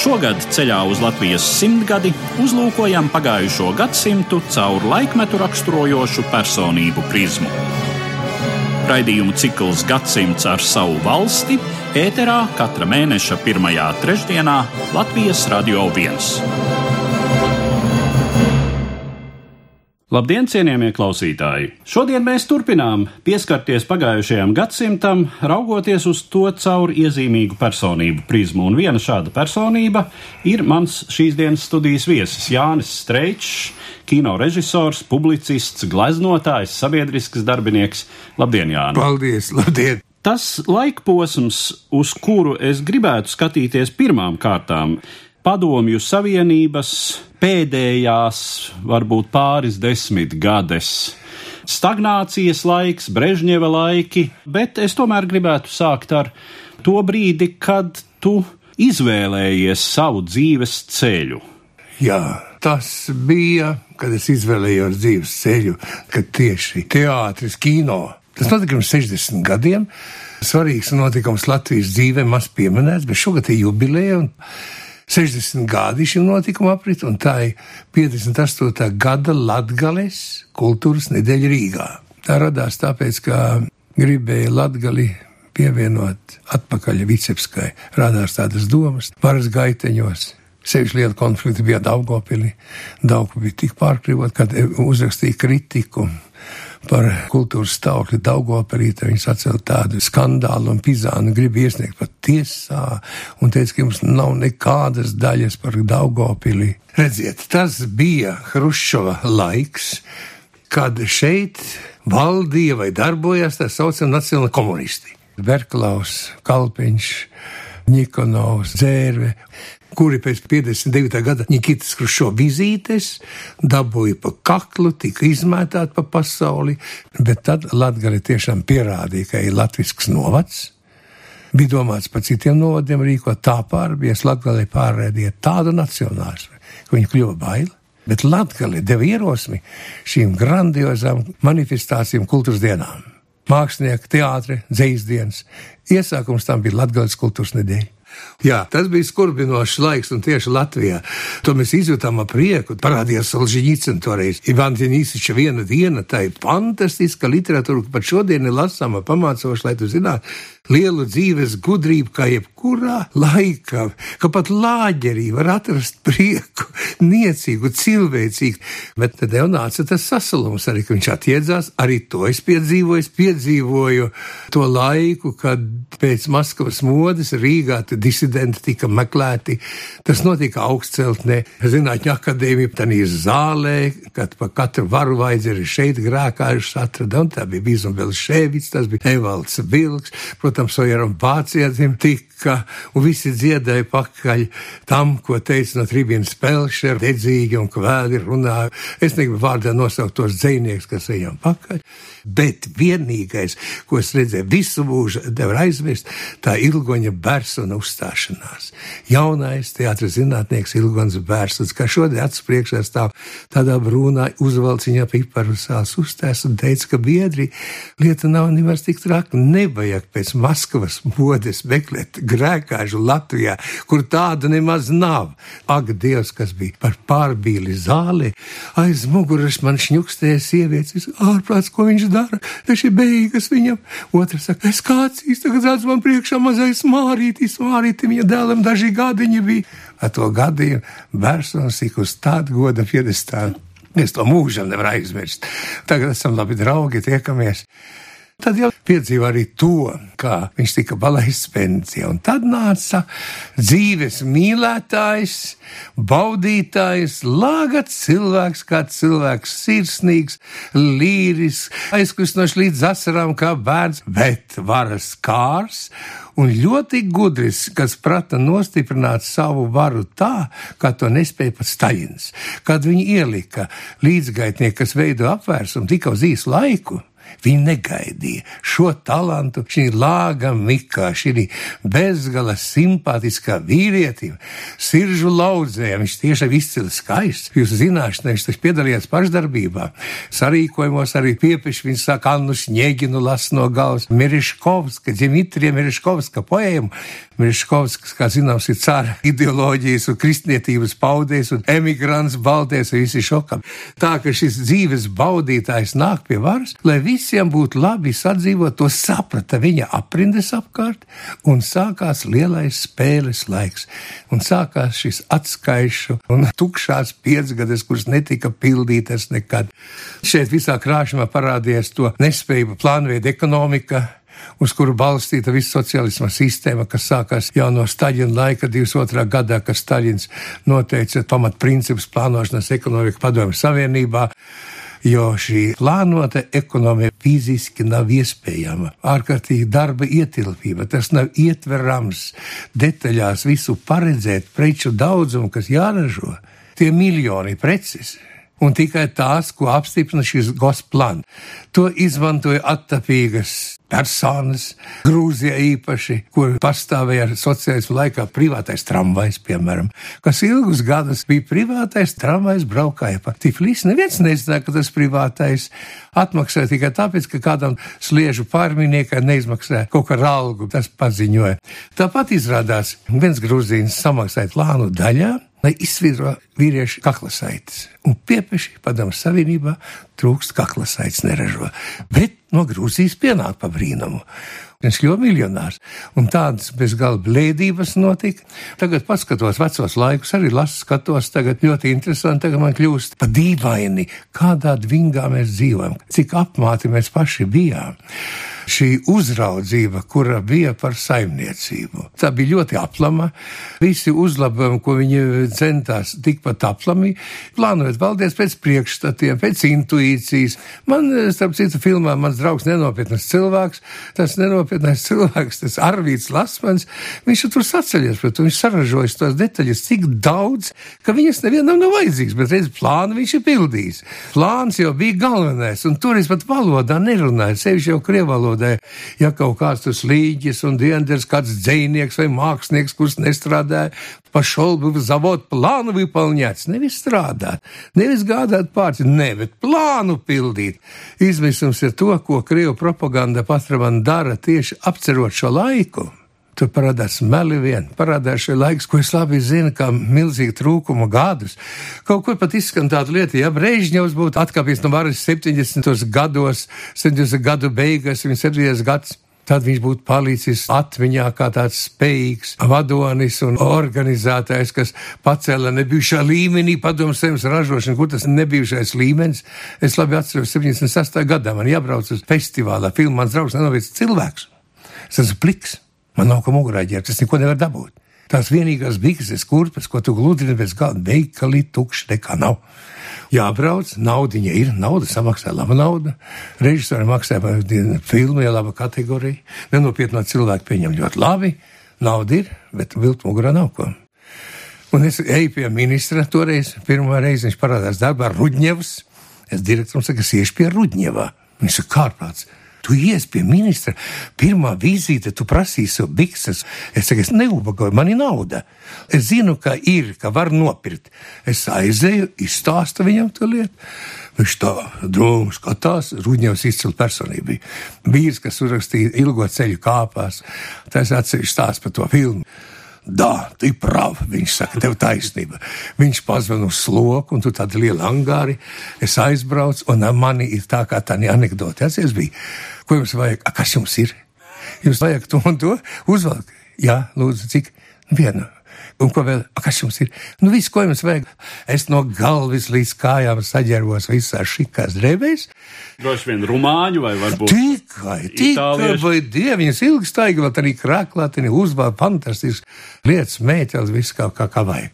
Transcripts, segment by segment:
Šogad ceļā uz Latvijas simtgadi uzlūkojam pagājušo gadsimtu caur laikmetu raksturojošu personību prizmu. Raidījumu cikls Gadsimts ar savu valsti ēterā katra mēneša pirmajā trešdienā Latvijas Radio 1. Labdien, cienījamie klausītāji! Šodien mēs turpinām pieskarties pagājušajam gadsimtam, raugoties uz to caur iezīmīgu personību prizmu. Un viena šāda personība ir mans šīs dienas studijas viesis Jānis Streičs, kino režisors, publicists, gleznotājs, sabiedrisks darbinieks. Labdien, Jānis! Paldies! Labdien! Tas laikposms, uz kuru es gribētu skatīties pirmām kārtām, Padomju Savienības pēdējās, varbūt pāris desmit gades. Stagnācijas laiks, Brežņeva laiki, bet es tomēr gribētu sākt ar to brīdi, kad tu izvēlējies savu dzīves ceļu. Jā, tas bija, kad es izvēlējos dzīves ceļu, kad tieši teātris, kino. Tas notika pirms 60 gadiem. Svarīgs notikums Latvijas dzīvē, maz pieminēts, bet šogad ir jubileja. 60 gadi šim notikumam aprit, un tā ir 58. gada Latgales kultūras nedēļa Rīgā. Tā radās tāpēc, ka gribēja Latgali pievienot atpakaļ Vicepskai. Radās tādas domas, varas gaiteņos. Sevišķi liela konflikta bija Daugopilī. Daugopilī bija tik pārkrivot, kad uzrakstīja kritiku par kultūras stāvokli Daugopelīte. Viņi sacēla tādu skandālu un Pizānu grib iesniegt pat tiesā un teica, ka mums nav nekādas daļas par Daugopili. Redziet, tas bija Hruščova laiks, kad šeit valdīja vai darbojās tā saucamie nacionāli komunisti. Berklaus, Kalpiņš, Nikonovs, Dzērve kuri pēc 59. gada Nikitas Krušo vizītes dabūja pa kaklu, tika izmētāti pa pasauli, bet tad Latgali tiešām pierādīja, ka ir latvisks novads. Bija domāts par citiem novadiem rīkot tā pārbies, Latgali pārrēdīja tādu nacionālismu, ka viņi kļuva baili. Bet Latgali deva ierosmi šīm grandiozām manifestācijām kultūras dienām. Mākslinieki, teātri, dzīsdienas. Iesākums tam bija Latgales kultūras nedēļa. Jā, tas bija skurbinošs laiks, un tieši Latvijā to mēs izjutām ar prieku. Parādījās Solžņicina toreiz. Ivans Janīsiča viena diena, tā ir fantastiska literatūra, pat šodien ir lasāma pamācoša, lai tu zinātu lielu dzīves gudrību, kā jebkurā laikā, ka pat lāģerī var atrast prieku, niecīgu, cilvēcīgu. Bet tad jau nāca tas sasalums arī, viņš attiedzās, arī to es piedzīvoju, es piedzīvoju to laiku, kad pēc Maskavas modes Rīgā disidenti tika meklēti. Tas notika augstceltnē, Zinātņu akadēmija, tanīs zālē, kad pa katru varu vajadzēja šeit grēkājušas atrada, un tā bija Bīzumbēlis Šēvits, tas bija Evalds Vilks, protams, Ojaram Vācijādzim tika, un visi dziedāja pakaļ tam, ko teica no tribīnas Pelšer, dedzīgi un kvēli runāja. Es negribu vārdā nosaukt tos dzēnieks, kas ejam pakaļ, bet vienīgais, ko es redzēju visu mūžu, nevar aizmirst, tā ilgoņa Bersona uzstāšanās. Jaunais teātris zinātnieks Ilgons Bērsons, kā šodien acis priekšā stāv tādā brūnā uzvalciņā piparu sāls uzstās un teica, ka biedri lieta nav nemaz tik traka, nevajag pēc Maskavas modes meklēt grēkāžu Latvijā, kur tāda nemaz nav. Ak, Dievs, kas bija par pārbīli zāli, aiz muguras man šņukstēja sievietes, ārprāts, ko viņš dara, taču ir beigas viņam. Otrs saka, es kāds īsti tagad redzu man priekšā mazais mārītis, mārītim, ja dēlam daži gadiņi bija. Ar to gadījumu Bērsons ik uz tādu goda piedestālu. Es to mūžam nevaru aizmirst. Tagad esam labi draugi, tiekamies. Tad jau piedzīvo arī to, kā viņš tika palaists pensijā. Un tad nāca dzīves mīlētājs, baudītājs, lāgats cilvēks, kā cilvēks sirsnīgs, līris, aizkustinošs līdz asarām kā bērns, bet varas kārs un ļoti gudrs, kas prata nostiprināt savu varu tā, kā to nespēja pat Staļins. Kad viņi ielika līdzgaitnieku, kas veido apvērsumu tikai uz īsu laiku, Viņi negaidīja šo talantu, šī lāga mikā, šī bezgala simpātiskā vīrietim, siržu laudzē. Viņš tiešām izcili skaists. Jūs zināt, viņš taču piedalījās pašdarbībā. Sarīkojumos arī piepiši viņš saka Annu Šņēginu las no galvas. Miriškovska, Dimitrija Miriškovska poēmu. Miriškovskis, kā zināms, ir cara ideoloģijas un kristnietības paudējs un emigrants balties, visi šokam. Tā ka šis dzīves baudītājs nāk pie varas, lai visi visiem būtu labi sadzīvot, to saprata viņa aprindes apkārt, un sākās lielais spēles laiks, un sākās šis atskaišu un tukšās piecgades, kuras netika pildītas nekad. Šeit visā krāšņumā parādījās to nespēju plānveida ekonomika, uz kuru balstīta visa sociālisma sistēma, kas sākās jau no Staļina laika, 22. gadā, kad Staļins noteica pamatprincipus plānošanas ekonomika padomju savienībā jo šī plānota ekonomija fiziski nav iespējama. Ārkārtīgi darba ietilpība, tas nav ietverams detaļās visu paredzēt preču daudzumu, kas jāražo. Tie miljoni preces un tikai tās, ko apstiprina šis gosplan. To izmantoja attapīgas personas, Grūzijā īpaši, kur pastāvēja sociālismu laikā privātais tramvajs, piemēram, kas ilgus gadus bija privātais tramvajs, braukāja pa Tiflis. Neviens nezināja, ka tas privātais atmaksāja tikai tāpēc, ka kādam sliežu pārminiekam neizmaksāja kaut kā algu, tas paziņoja. Tāpat izrādās, viens grūzīns samaksāja plānu daļā, lai izsvītro vīriešu kaklasaites. Un piepeši padomu savienībā trūkst kaklasaites neražo. Bet no Grūzijas pienāk pa brīnumu. Viņš kļuva miljonārs. Un tādas bezgala blēdības notika. Tagad, paskatos vecos laikus, arī lasu, skatos, tagad ļoti interesanti. Tagad man kļūst pa dīvaini, kādā dvingā mēs dzīvojam, cik apmāti mēs paši bijām šī uzraudzība, kura bija par saimniecību. Tā bija ļoti aplama. Visi uzlabojumi, ko viņi centās tikpat aplami, plānojot valdēs pēc priekšstatiem, pēc intuīcijas. Man, starp citu, filmā mans draugs nenopietnas cilvēks, tas nenopietnais cilvēks, tas Arvīts Lasmans, viņš tur saceļas, bet viņš saražojas tos detaļas tik daudz, ka viņas nevienam nav vajadzīgs, bet reiz plānu viņš ir pildījis. Plāns jau bija galvenais, un tur es pat valodā nerunāju, sevišķi jau krievalodā valodai. Ja kaut kāds tas līģis un dienders, kāds dzēnieks vai mākslinieks, kurš nestrādāja, пошел бы в завод плану выполнять, nevis strādāt, nevis gādāt pārci, ne, bet plānu pildīt. Izmisums ir to, ko Krievu propaganda patram dara tieši apcerot šo laiku. Tur parādās meli vien, parādās šie laiks, ko es labi zinu, kā milzīgi trūkuma gadus. Kaut kur pat izskan tāda lieta, ja Brežņevs būtu atkāpies no varas 70. gados, 70. gadu beigās, 70. gads. Tad viņš būtu palicis atmiņā kā tāds spējīgs vadonis un organizētājs, kas pacēla nebijušā līmenī padomu zemes ražošanu, kur tas nebijušais līmenis. Es labi atceros, 76. gadā man jābrauc uz festivālā, filmu mans draugs nenovēc cilvēks. Es esmu pliks. Man nav ko mugurā ģērbt, es neko nevaru dabūt. Tās vienīgās bikses, kurpes, ko tu gludini bez galda, veikali tukši nekā nav. Jābrauc, naudiņa ir, nauda samaksā laba nauda, režisori maksā filmu, ja laba kategorija, nenopietnā cilvēka pieņem ļoti labi, nauda ir, bet viltu mugurā nav ko. Un es eju pie ministra toreiz, pirmā reize viņš parādās darbā Rudņevs, es direktoram saku, es iešu pie Rudņevā. Viņš saka, kārpāts. Tu ies pie ministra, pirmā vizīte, tu prasīsi bikses. Es saku, es neubagoju, man ir nauda. Es zinu, ka ir, ka var nopirkt. Es aizēju, izstāstu viņam to lietu. Viņš tā drūmi skatās, Rudņevs izcila personība. Vīrs, kas uzrakstīja ilgo ceļu kāpās, tas atsevišķi stāst par to filmu. Da, tu prav, viņš saka, tev taisnība. Viņš pazvan uz sloku, un tu tādi lieli angāri, es aizbraucu, un mani ir tā kā tā anekdote. Atcies bija, ko jums vajag, A, kas jums ir? Jums vajag to un to uzvalk. Jā, lūdzu, cik? Vienu. Un ko vēl? A, kas jums ir? Nu, viss, ko jums vajag. Es no galvas līdz kājām saģērbos visā šikās drēbēs. Droši vien rumāņu vai varbūt tikai, tikai, vai dieviņas ilgstaigi, vēl arī krāklā, tad uzbāra fantastisks lietas, mētelis, viss kā, kā, kā vajag.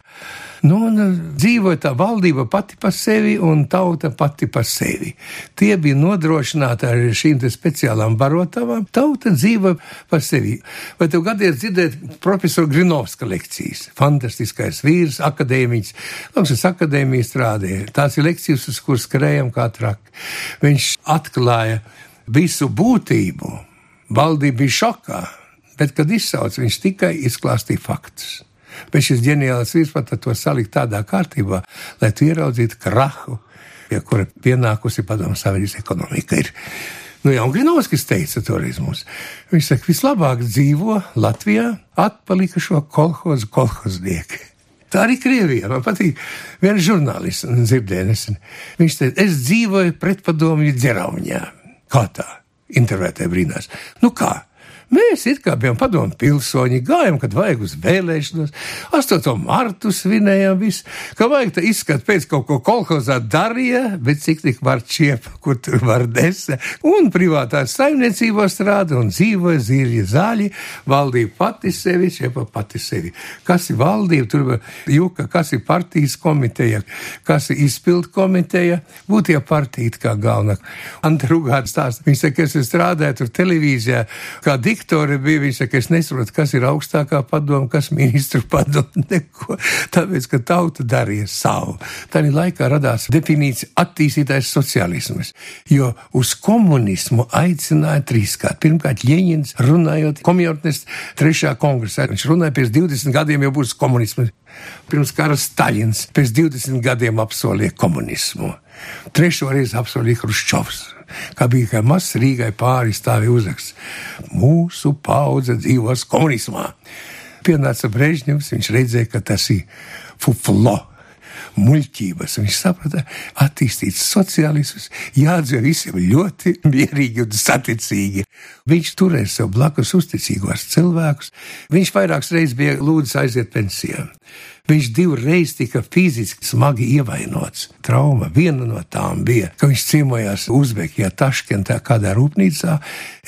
Nu, un uh, dzīvoja tā valdība pati par sevi un tauta pati par sevi. Tie bija nodrošināti ar šīm speciālām barotavām. Tauta dzīvoja par sevi. Vai tev gadies dzirdēt profesoru Grinovska lekcijas? Fantastiskais vīrs, akadēmiķis. Mums ir akadēmija strādāja. Tās ir lekcijas, uz kuras skrējam kā traki. Viņš atklāja visu būtību. Valdība bija šokā, bet, kad izsauca, viņš tikai izklāstīja faktus. Bet šis ģeniāls vīrs pat to salikt tādā kārtībā, lai tu ieraudzītu krahu, pie kura pienākusi padomu savienības ekonomika. Ir. Nu, jau Grinovskis teica toreiz mums. Viņš saka, vislabāk dzīvo Latvijā atpalikušo kolhozu kolhoznieki. Tā arī Krievijā. Man patīk, viens žurnālists dzirdēja nesen. Viņš teica, es dzīvoju pretpadomju dzeraunjā. Kā tā? Intervētē brīnās. Nu kā? Mēs kā bijām padomu pilsoņi, gājām, kad vajag uz vēlēšanos, 8. martu svinējām visu, ka vajag tā izskat pēc kaut ko kolhozā darīja, bet cik tik var čiepa, kur tur var desa, un privātā saimniecībā strāda un dzīvoja zīļi zaļi, valdība pati sevi, čiepa pati sevi. Kas ir valdība, tur juka, kas ir partijas komiteja, kas ir izpildu komiteja, būtu jau partija kā galvenā. Anta Rugāts stāsta, viņš saka, ka es strādāju tur televīzijā, kā dik diktore bija. Viņa saka, es nesaprotu, kas ir augstākā padoma, kas ministru padoma. Neko. Tāpēc, ka tauta darīja savu. Tādā laikā radās definīcija attīstītais sociālisms, jo uz komunismu aicināja trīskārt. Pirmkārt, Ļeņins runājot komjortnes trešā kongresā. Viņš runāja, pēc 20 gadiem jau būs komunisms. Pirms kara Staļins pēc 20 gadiem apsolīja komunismu. Trešo reizi apsolīja Hruščovs kā bija kā mazs Rīgai pāri stāvi uzraksts. Mūsu paudze dzīvos komunismā. Pienāca Brežņevs, viņš redzēja, ka tas ir fuflo muļķības. Viņš saprata, attīstīt sociālismus, jādzīvo visiem ļoti mierīgi un saticīgi. Viņš turēja sev blakus uzticīgos cilvēkus. Viņš vairākas reizes bija lūdzis aiziet pensijā. Viņš divreiz tika fiziski smagi ievainots. Trauma viena no tām bija, ka viņš ciemojās Uzbekijā, Taškentā, kādā rūpnīcā,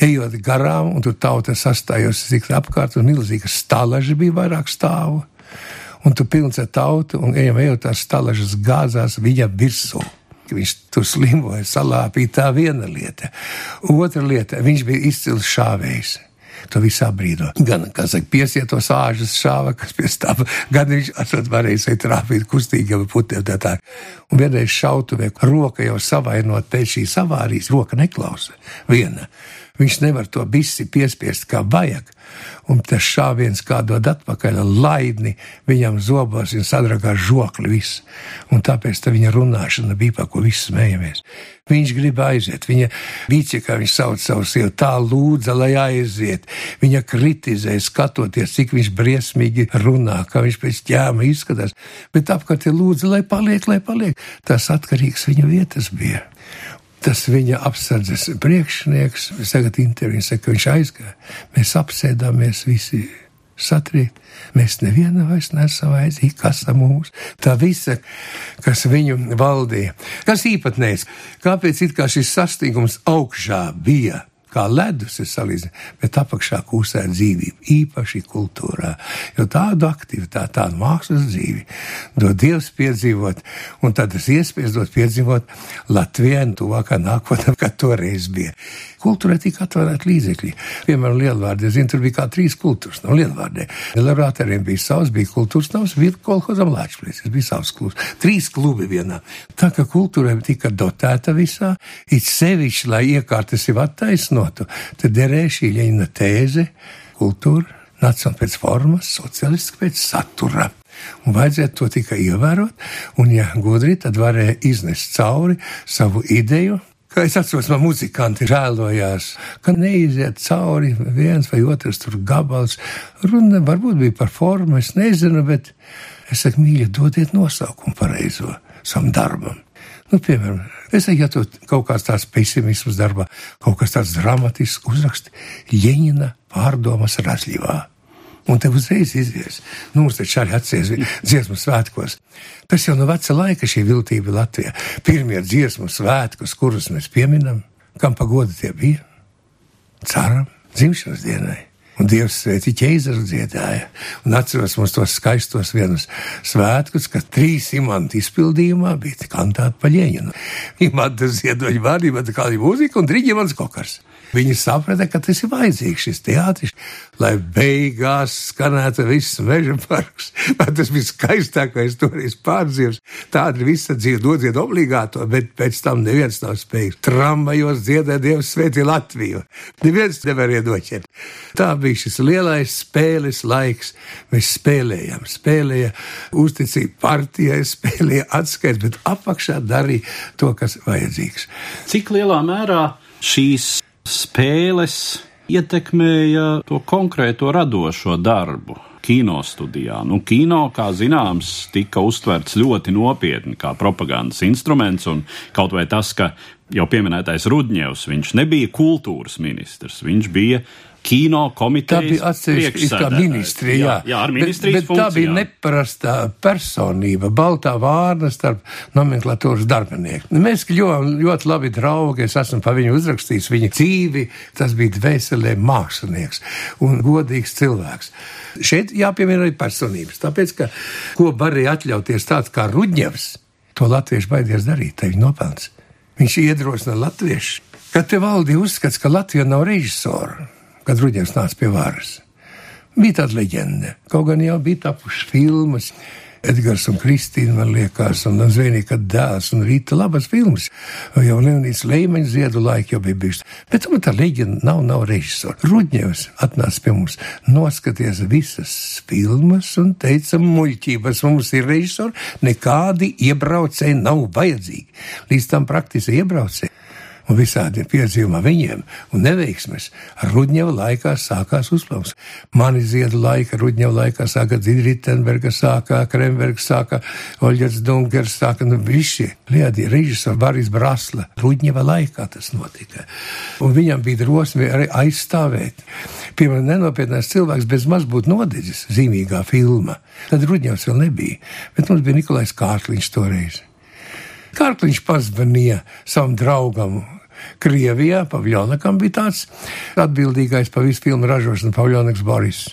ejot garām, un tur tauta sastājos zik apkārt, un milzīga stalaži bija vairāk stāvu. Un tu pilns ar tautu, un ejam, ejot tās stalažas gāzās viņa virsū viņš tur slimoja, salāpīja tā viena lieta. Otra lieta, viņš bija izcils šāvējs to visu brīdi. Gan, kā saka, piesietos āžas šāva, kas pie stāva, gan viņš atrad varēja šeit trāpīt kustīgiem putiem tā tā. Un vienreiz šautuvē roka jau savainot pēc šīs avārijas, roka neklausa viena. Viņš nevar to visi piespiest kā vajag, un tas šāviens kā dod atpakaļ laidni viņam zobos un sadragā žokli viss. Un tāpēc tā viņa runāšana bija, pa ko visi smējamies. Viņš grib aiziet, viņa bija, kā viņš sauc savu sievu, tā lūdza, lai aiziet. Viņa kritizē, skatoties, cik viņš briesmīgi runā, kā viņš pēc ķēma izskatās. Bet apkārt ir lūdza, lai paliek, lai paliek. Tas atkarīgs viņa vietas bija tas viņa apsardzes priekšnieks, tagad intervijā saka, ka viņš aizgāja. Mēs apsēdāmies visi satriekt. Mēs nevienu vairs nesam aizdīgi, kas ir mūsu. Tā visa, kas viņu valdīja. Kas īpatnējs? Kāpēc it kā šis sastingums augšā bija? Kā ledus ir salīdzināms, bet apakšā kūsē dzīvība, īpaši kultūrā. Jo tādu aktivitāti, tādu mākslas dzīvi dod Dievs piedzīvot, un tad tas iespējas dot piedzīvot Latvijai un tuvākā nākotnē, kā toreiz bija. Kultūrai tika atvērta līdzekļi. Piemēram, Lielvārdē, zinu, tur bija kā trīs kultūras no Lielvārdē. Lielvārdiem bija savs, bija kultūras nams, bija kolhozam lāčplēs, bija savs klubs. Trīs klubi vienā. Tā kā kultūrai tika dotēta visā, it sevišķi, lai iekārtas jau attaisnotu, tad derēja šī ļeņa tēze, kultūra, nacionāla pēc formas, socialistiska pēc satura. Un vajadzētu to tikai ievērot, un, ja gudri, tad varēja iznest cauri savu ideju, Kā es atceros, man muzikanti žēlojās, ka neiziet cauri viens vai otrs gabals. Runa varbūt bija par formu, es nezinu, bet es saku, mīļi, dodiet nosaukumu pareizo savam darbam. Nu, piemēram, es saku, ja kaut kāds tāds pesimisms darbā, kaut kas tāds dramatisks uzraksti Ļeņina pārdomas Razļivā. Un te uzreiz izies. Nu, mums taču arī atcies dziesmu svētkos. Tas jau no veca laika šī viltība Latvijā. Pirmie dziesmu svētkos, kurus mēs pieminam, kam pagoda tie bija? Caram dzimšanas dienai. Dievs sveici ķēzaru dziedāja. Un atceros mums tos skaistos vienus svētkus, kad trīs imantu izpildījumā bija kantāta paļēņina. Imanta ziedoņa vārdība, kā arī mūzika un driģimans kokars. Viņi saprata, ka tas ir vajadzīgs šis teātris, lai beigās skanētu viss meža parks. Man tas bija skaistākais toreiz pārdzīvs. Tāda visa dzīve dodziet obligāto, bet pēc tam neviens nav spējīgs. Tramvajos dziedāt Dievs svētī Latviju. Neviens nevar iedoķēt. Tā bija šis lielais spēles laiks. Mēs spēlējām, spēlēja uzticību partijai, spēlēja atskaits, bet apakšā darīja to, kas vajadzīgs. Cik lielā mērā šīs spēles ietekmēja to konkrēto radošo darbu. Kino studijā. Nu, kino, kā zināms, tika uztverts ļoti nopietni kā propagandas instruments, un kaut vai tas, ka jau pieminētais Rudņevs, viņš nebija kultūras ministrs, viņš bija kino komitejas. Tā bija atsevišķa ministrija, jā. Jā, jā ar ministrijas bet, bet tā bija neparastā personība, baltā vārna starp nomenklatūras darbinieku. Mēs ļoti, ļoti labi draugi, es esmu pa viņu uzrakstījis viņa dzīvi, tas bija dvēselē mākslinieks un godīgs cilvēks. Šeit jāpiemina arī personības, tāpēc, ka ko varēja atļauties tāds kā Rudņevs, to latvieši baidies darīt, te viņa nopelns. Viņš iedrosina latviešu. Kad te valdīja uzskats, ka Latvija nav režisora, kad Ruģers nāca pie varas. Bija tāda leģenda, kaut gan jau bija tapušas filmas. Edgars un Kristīna, man liekas, un Zvaigznāja dēls un Rīta labas filmas. Jau Leonīds Leimaņa ziedu laika jau bija bijusi. Bet tomēr tā leģenda nav, nav režisora. Rudņevs atnāca pie mums, noskaties visas filmas un teica, muļķības mums ir režisori, nekādi iebraucēji nav vajadzīgi. Līdz tam praktiski iebraucēji un visādi piedzīvumi viņiem un neveiksmes ar Rudņeva laikā sākās uzplauks. Mani ziedu laika, Rudņeva laikā sāka Dzidritenberga, sāka Krembergs, sāka Oļģers Dunkers, sāka nu visi liedi režisori Baris Brasla. Rudņeva laikā tas notika. Un viņam bija drosme arī aizstāvēt. Piemēram, nenopietnās cilvēks bez maz būtu nodedzis zīmīgā filma. Tad Rudņevs vēl nebija, bet mums bija Nikolais Kārkliņš toreiz. Kārkliņš pazvanīja savam draugam. Krievijā Pavļonakam bija tāds atbildīgais par visu filmu ražošanu Pavļonaks Boris.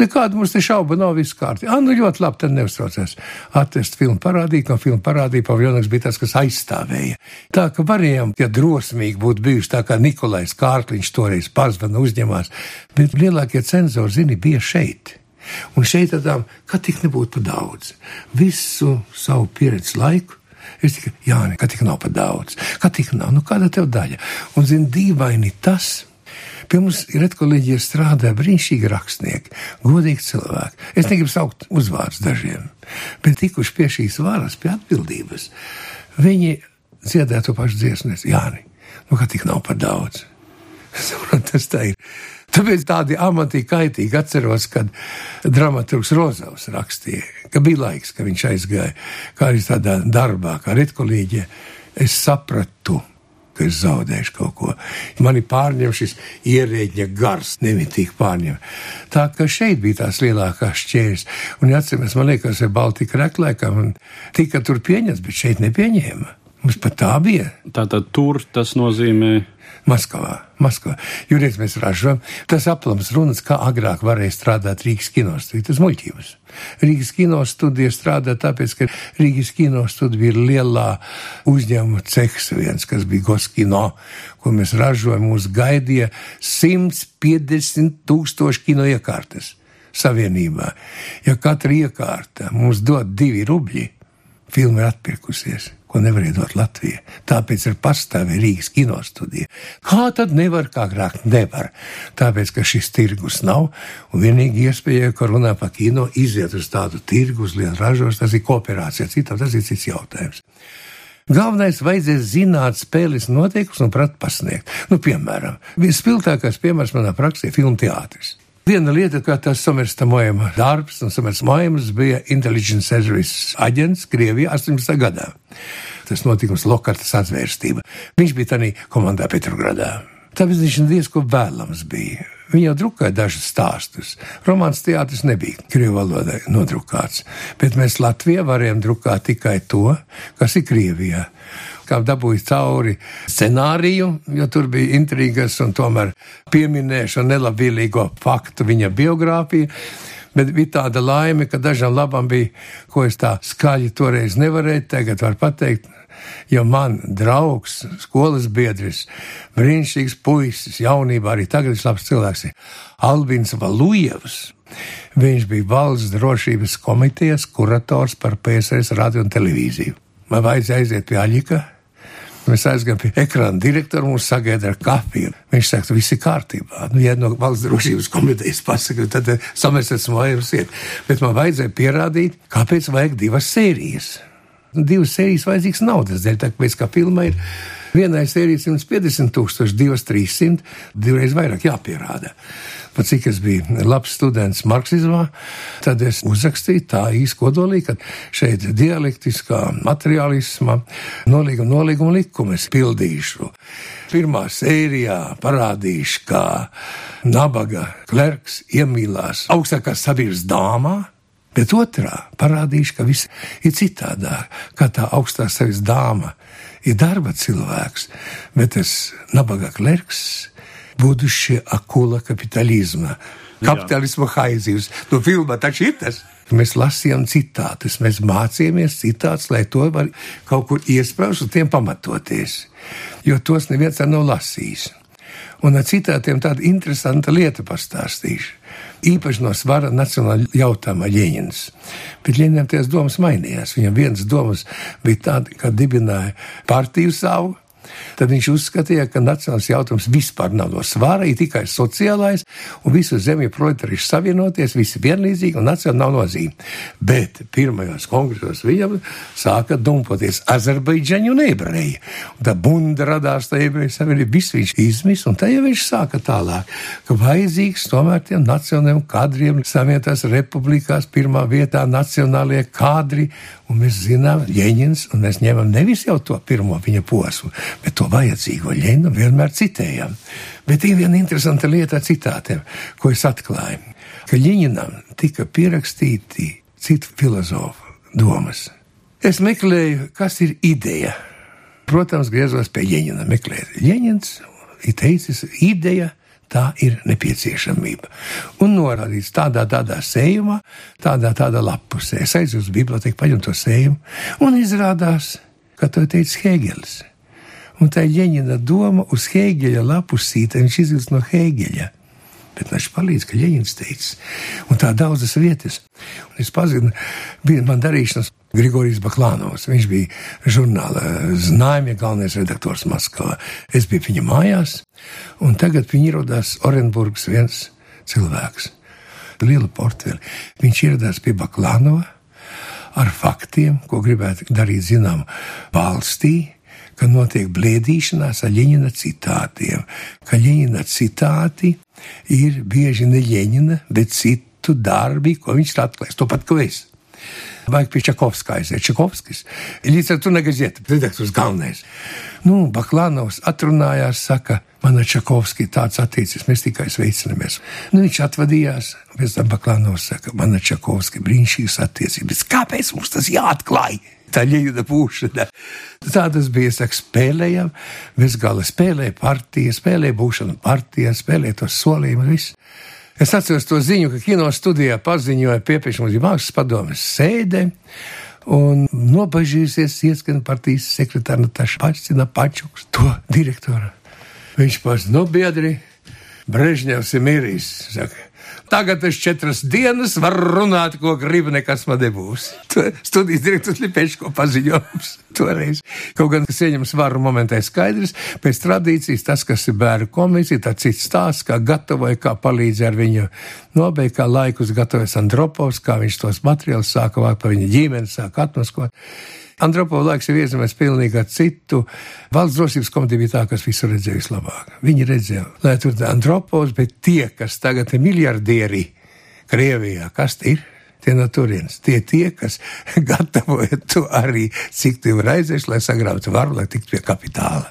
Nekāda mums te šauba nav viss kārtībā. Ah, nu ļoti labi, tad neuztraucies. Attest filmu parādīt, no filmu parādīja, Pavļonaks bija tas, kas aizstāvēja. Tā ka varējām, ja drosmīgi būtu bijuši tā kā Nikolais Kārkliņš toreiz pazvana uzņemās, bet lielākie cenzori, zini, bija šeit. Un šeit tādām, ka tik nebūtu pa daudz. Visu savu pieredzi laiku Es tikai, Jāni, ka tik nav pa daudz, ka tik nav, nu kāda tev daļa? Un, zini, dīvaini tas. Pie mums ir etkolēģija strādā brīnišķīgi rakstnieki, godīgi cilvēki. Es negribu saukt uzvārdus dažiem, bet tikuši pie šīs varas, pie atbildības, viņi dziedē to pašu dziesmu. Jāni, nu kā tik nav par daudz. Tas tā ir. Tāpēc tādi amati kaitīgi atceros, kad dramaturgs Rozovs rakstīja, ka bija laiks, ka viņš aizgāja, kā arī tādā darbā, kā retkolīģija. Es sapratu, ka es zaudēšu kaut ko. Mani pārņem šis ierēģņa gars, nemitīgi pārņem. Tā ka šeit bija tās lielākās šķērs. Un, ja atceramies, man liekas, ir Baltika reklēkā, un tika tur pieņemts, bet šeit nepieņēma. Mums pat tā bija. Tātad tur tas nozīmē Maskavā. Maskavā. Jūries mēs ražojam, tas aplams runas, kā agrāk varēja strādāt Rīgas kinostudijā. Tas muļķības. Rīgas kinostudija strādā tāpēc, ka Rīgas kinostudija bija lielā uzņēmuma cehs viens, kas bija Goskino, ko mēs ražojam. Mūs gaidīja 150 tūkstoši kino iekārtas savienībā. Ja katra iekārta mums dod divi rubļi, filma ir atpirkusies ko nevar iedot Latvija. Tāpēc ir pastāvīga Rīgas kinostudija. Kā tad nevar, kā agrāk nevar? Tāpēc, ka šis tirgus nav, un vienīgi iespēja, ka runā par kino, iziet uz tādu tirgu, uz lielu ražos, tas ir kooperācija, citam tas ir cits jautājums. Galvenais vajadzēs zināt spēles noteikumus un prat pasniegt. Nu, piemēram, vispilgtākais piemērs manā praksē - filmu teātris. Viena lieta, kā tas Somersa Mojama darbs, un Somersa Mojams bija Intelligence Service aģents Krievijā 18. gadā. Tas notikums Lokartas atzvērstība. Viņš bija tādā komandā Petrogradā. Tāpēc viņš diezko vēlams bija. Viņa jau drukāja dažus stāstus. Romāns teātris nebija krievu valodai nodrukāts, bet mēs Latvijā varējām drukāt tikai to, kas ir Krievijā. Kā dabūja cauri scenāriju, jo tur bija intrigas un tomēr pieminēšana nelabvēlīgo faktu viņa biogrāfija. Bet bija tāda laime, ka dažām labām bija, ko es tā skaļi toreiz nevarēju, tagad var pateikt, Jo man draugs, skolas biedrs, brīnišķīgs puisis, jaunībā arī tagad ir labs cilvēks, Albins Valujevs. Viņš bija valsts drošības komitejas kurators par PSRS radio un televīziju. Man vajadzēja aiziet pie Aļika. Mēs aizgājām pie ekrāna direktora, mums sagaida ar kafiju. Viņš saka, viss ir kārtībā. Nu, ja no valsts drošības komitejas pasaka, tad samēsiet smājums iet. Bet man vajadzēja pierādīt, kāpēc vajag divas sērijas. Divas sērijas vajadzīgas naudas dēļ, tāpēc kā filma ir. Vienai sērijai 150 tūkstoši, divas 300, divreiz vairāk jāpierāda. Pat cik es biju labs students marksizmā, tad es uzrakstīju tā īsti kodolīgi, ka šeit dialektiskā materiālisma nolīguma, nolīguma likumu es pildīšu. Pirmā sērijā parādīšu, kā nabaga klerks iemīlās augstākās sabiedrības dāmā, Bet otrā parādīšu, ka viss ir citādāk, kā tā augstā sevis dāma ir darba cilvēks, bet tas nabaga klerks будущее akula kapitalizma. Kapitālisma haizīvs. Nu, filmā taču ir tas. Mēs lasījām citātus, mēs mācījāmies citātus, lai to var kaut kur iesprāst un tiem pamatoties. Jo tos neviens nav lasījis. Un ar citātiem tāda interesanta lieta pastāstīšu īpaši no svara nacionāla jautājuma Ļeņins. Bet Ļeņinam tās domas mainījās. Viņam viens domas bija tāda, ka dibināja partiju savu, tad viņš uzskatīja, ka nacionāls jautājums vispār nav no svāra, ir tikai sociālais, un visu zemi ir proletariši savienoties, visi vienlīdzīgi, un nacionāli nav nozīme. Bet pirmajos kongresos viņam sāka dumpoties Azerbaidžaņu un ebreji. Un tā bunda radās, tā ebreju savienība, viss viņš izmis, un jau viņš sāka tālāk, ka vajadzīgs tomēr tiem nacionāliem kadriem savienotās republikās pirmā vietā nacionālie kadri, un mēs zinām, Ļeņins, un mēs ņemam nevis jau to pirmo viņa posmu, bet to vajadzīgo Ļeņinu vienmēr citējam. Bet ir viena interesanta lieta ar citātiem, ko es atklāju, ka Ļeņinam tika pierakstīti citu filozofu domas. Es meklēju, kas ir ideja. Protams, griezos pie Ļeņina meklēt. Ļeņins ir teicis, ideja tā ir nepieciešamība. Un norādīts tādā, tādā sējumā, tādā, tādā lapusē. Es aizjūtu uz biblioteku, paņemu to sējumu, un izrādās, ka to teica Hēgelis. Un tā ir Ļeņina doma uz Hēgeļa lapusīte, viņš izvilks no Hēgeļa. Bet viņš palīdz, ka Ļeņins teica, un tā daudzas vietas. Un es pazinu, bija man darīšanas Grigorijs Baklānovs. Viņš bija žurnāla Znājumie galvenais redaktors Maskavā. Es biju viņa mājās, un tagad viņa ierodās Orenburgas viens cilvēks. Liela portfeli. Viņš ieradās pie Baklānova ar faktiem, ko gribētu darīt zinām valstī, ka notiek blēdīšanās ar Ļeņina citātiem, ka Ļeņina citāti ir bieži ne Ļeņina, bet citu darbi, ko viņš ir atklājis. To pat, ko es. Vajag pie Čakovskā aiziet. Čakovskis ar to negaziet, redaktors galvenais. Nu, Baklānovs atrunājās, saka, man ar Čakovski tāds attiecis, mēs tikai sveicinamies. Nu, viņš atvadījās, pēc tam Baklānovs saka, man ar Čakovski brīnišķīgas attiecības. Kāpēc mums tas jāatklāj? tā ģīda būšana. Tā tas bija, saka, spēlējam, mēs gala spēlēja partija, spēlēja būšanu partijā, spēlēja tos solījumus, viss. Es atceros to ziņu, ka kino studijā paziņoja piepiešanos mākslas padomes sēdē, un nobažījusies ieskan partijas sekretāra Nataša Pačina Pačuks, to direktora. Viņš pats, nu, biedri, Brežņevs ir miris, saka. Tagad es četras dienas varu runāt, ko gribu, nekas man nebūs. Studijas direktors Lipeško paziņojums toreiz. Kaut gan, kas ieņem svaru momentā skaidrs, pēc tradīcijas tas, kas ir bērnu komisija, tad cits stāsts, kā gatavoja, kā palīdzēja ar viņu nobeigt, kā laikus gatavojas Andropovs, kā viņš tos materiālus sāka vākt par viņa ģimeni, sāka atmaskot. Andropovs laiks ir iezīmēts pilnīgi ar citu. Valsts drošības komiteja bija tā, kas visu redzēja vislabāk. Viņi redzēja, lai tur Andropovs, bet tie, kas tagad ir miljardieri Krievijā, kas ir? Tie no turienes, tie tie, kas gatavoja to arī, cik tu var aizies, lai sagrautu varu, lai tiktu pie kapitāla.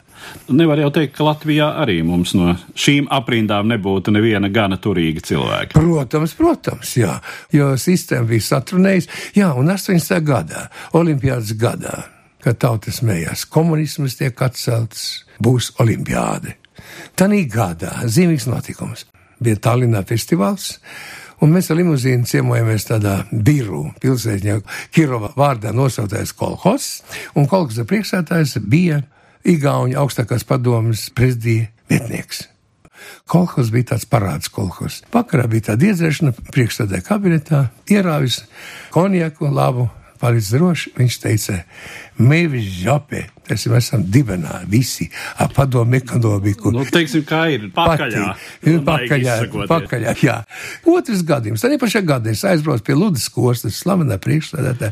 Nevar jau teikt, ka Latvijā arī mums no šīm aprindām nebūtu neviena gana turīga cilvēka. Protams, protams, jā, jo sistēma bija satrunējusi. Jā, un 80. gadā, Olimpiādas gadā, kad tautas mējās, komunisms tiek atcelts, būs Olimpiāde. Tanī gadā zīmīgs notikums bija Tallinā festivāls. Un mēs ar limuzīnu ciemojamies tādā biru pilsētņā, Kirova vārdā nosauktais kolhos, un kolhoza priekšsētājs bija Igauņa augstākās padomas prezidija vietnieks. Kolhos bija tāds parāds kolhos. Vakarā bija tāda iedzēšana priekšstādē kabinetā, ierāvis konjaku labu paliec droši. Viņš teica, mēs žopē, tas mēs esam dibenā, visi ap padomu ekonomiku. Nu, teiksim, kā ir pakaļā. Ir pakaļā, pakaļā, jā. Otrs gadījums, tādā pašā gadā es aizbraucu pie Ludus kostas, slavenā priekšstādātā.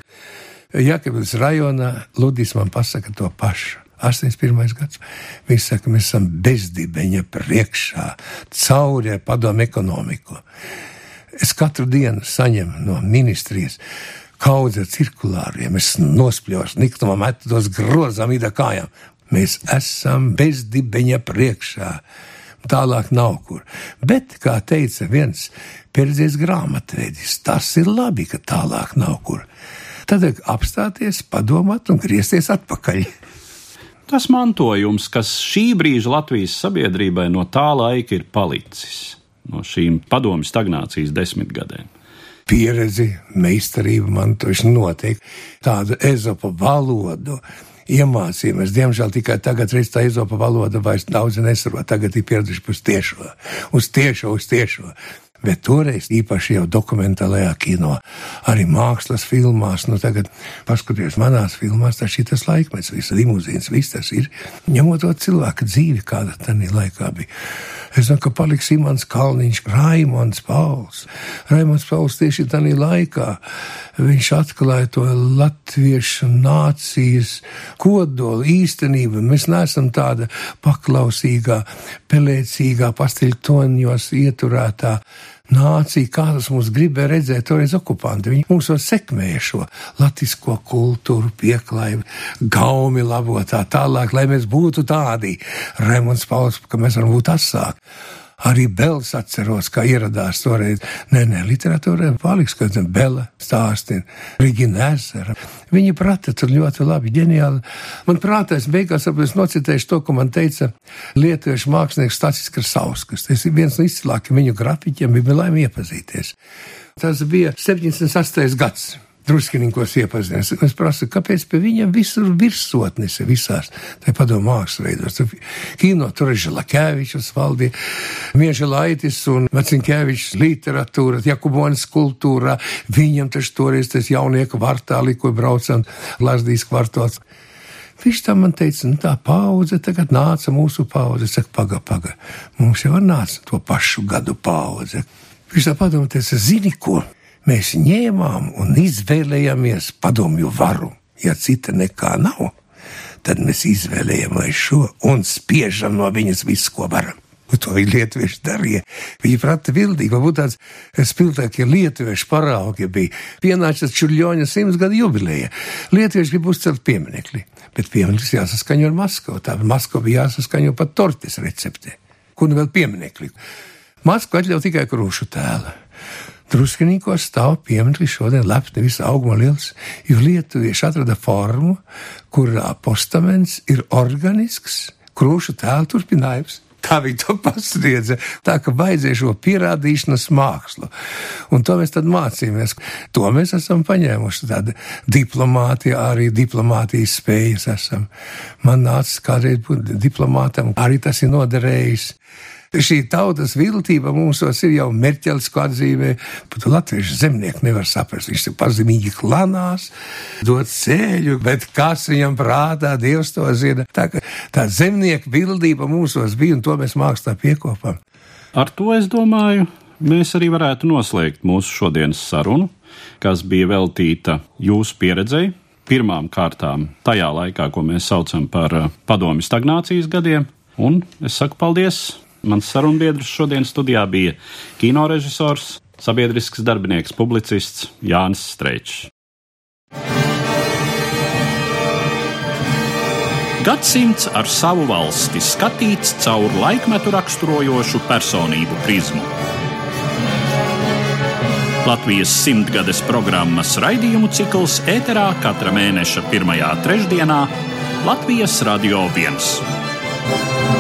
Jākabils rajonā, Ludis man pasaka to pašu. 81. gads. Viņš saka, mēs esam bezdibeņa priekšā, cauri padomu ekonomiku. Es katru dienu saņemu no ministrijas kaudze ar cirkulāriem, es nospļos, niktumā metu tos grozām ida kājām. Mēs esam bezdibeņa priekšā. Tālāk nav kur. Bet, kā teica viens pieredzējis grāmatvedis, tas ir labi, ka tālāk nav kur. Tad apstāties, padomāt un griezties atpakaļ. Tas mantojums, kas šī brīža Latvijas sabiedrībai no tā laika ir palicis, no šīm padomju stagnācijas desmitgadēm pieredzi, meistarību mantošanu noteikti tādu ezopa valodu. Iemācījāmies, diemžēl tikai tagad, reiz tā izopa valoda vairs daudz nesaprot, tagad ir pieraduši uz tiešo, uz tiešo, uz tiešo. Bet toreiz, īpaši jau dokumentālajā kino, arī mākslas filmās, nu tagad, paskatieties manās filmās, tas ir tas laikmets, viss limuzīns, viss tas ir, ņemot to cilvēka dzīvi, kāda tajā laikā bija. Es zinu, ka paliks Imants Kalniņš, Raimons Pauls. Raimons Pauls tieši tajā laikā viņš atklāja to latviešu nācijas kodolu īstenību. Mēs neesam tāda paklausīgā, pelēcīgā, pastiļtoņos ieturētā nācija, kādas mums gribēja redzēt, toreiz okupanti. Viņi mums vēl sekmēja šo latvisko kultūru, pieklājību, gaumi labotā tālāk, lai mēs būtu tādi. Remons Pauls, ka mēs varam būt asāki. Arī Bels atceros, kā ieradās toreiz. Nē, nē, literatūrā paliks, kad Bela stāstina, Rigina Ezera. Viņa prata tur ļoti labi, ģeniāli. Man prātā es beigās es nocitēšu to, ko man teica lietuviešu mākslinieks Stācis Krasauskas. Tas ir viens no izcilākajiem viņu grafiķiem, bija laimi iepazīties. Tas bija 78. gads druskininkos iepazinies. Es prasu, kāpēc pie viņiem visur virsotnes ir visās, tā padomu mākslas veidos. Tur kino tur ir Žalakēvičs valdīja, Mieža Laitis un Macinkēvičs literatūra, Jakubonis kultūrā. Viņam taču toreiz tas jaunieku vartāli, ko braucam Lazdīs kvartāls. Viņš tam man teica, nu tā paudze tagad nāca mūsu paudze. Es saku, paga, paga, mums jau nāca to pašu gadu paudze. Viņš tā padomā, teica, zini ko? Mēs ņēmām un izvēlējāmies padomju varu. Ja cita nekā nav, tad mēs izvēlējāmies šo un spiežam no viņas visu, ko varam. Un to lietuvieši darīja. Viņi prata bildīgi, varbūt tāds spilgtākie lietuviešu paraugi bija. Pienāca Čurļoņa simts gadu jubileja. Lietuvieši grib uzcelt pieminekli, bet piemineklis jāsaskaņo ar Maskavu. Tā Maskava bija jāsaskaņo pat tortes receptē. Kur nu vēl pieminekli? Maskava atļauj tikai krūšu tēlu. Druskinīkos stāv piemineklis šodien lepni visa auguma liels, jo lietuvieši atrada formu, kurā postaments ir organisks, krūšu tēlu turpinājums. Tā viņi to pasniedza. Tā ka vajadzēja šo pierādīšanas mākslu. Un to mēs tad mācījāmies. To mēs esam paņēmuši. Tāda diplomātija, arī diplomātijas spējas esam. Man nāca kādreiz būt diplomātam, arī tas ir noderējis šī tautas viltība mums ir jau Merķelis, ko atzīmē, pat latviešu zemnieku nevar saprast. Viņš ir pazemīgi klanās, dod ceļu, bet kas viņam prātā, Dievs to zina. Tā, tā zemnieku viltība mūsos bija, un to mēs mākslā piekopam. Ar to es domāju, mēs arī varētu noslēgt mūsu šodienas sarunu, kas bija veltīta jūsu pieredzei. Pirmām kārtām tajā laikā, ko mēs saucam par eh, padomju stagnācijas gadiem, un es saku paldies Mans sarunbiedrs šodien studijā bija kinorežisors, sabiedrisks darbinieks, publicists Jānis Streičs. Gadsimts ar savu valsti skatīts caur laikmetu raksturojošu personību prizmu. Latvijas simtgades programmas raidījumu cikls ēterā katra mēneša pirmajā trešdienā Latvijas Radio 1.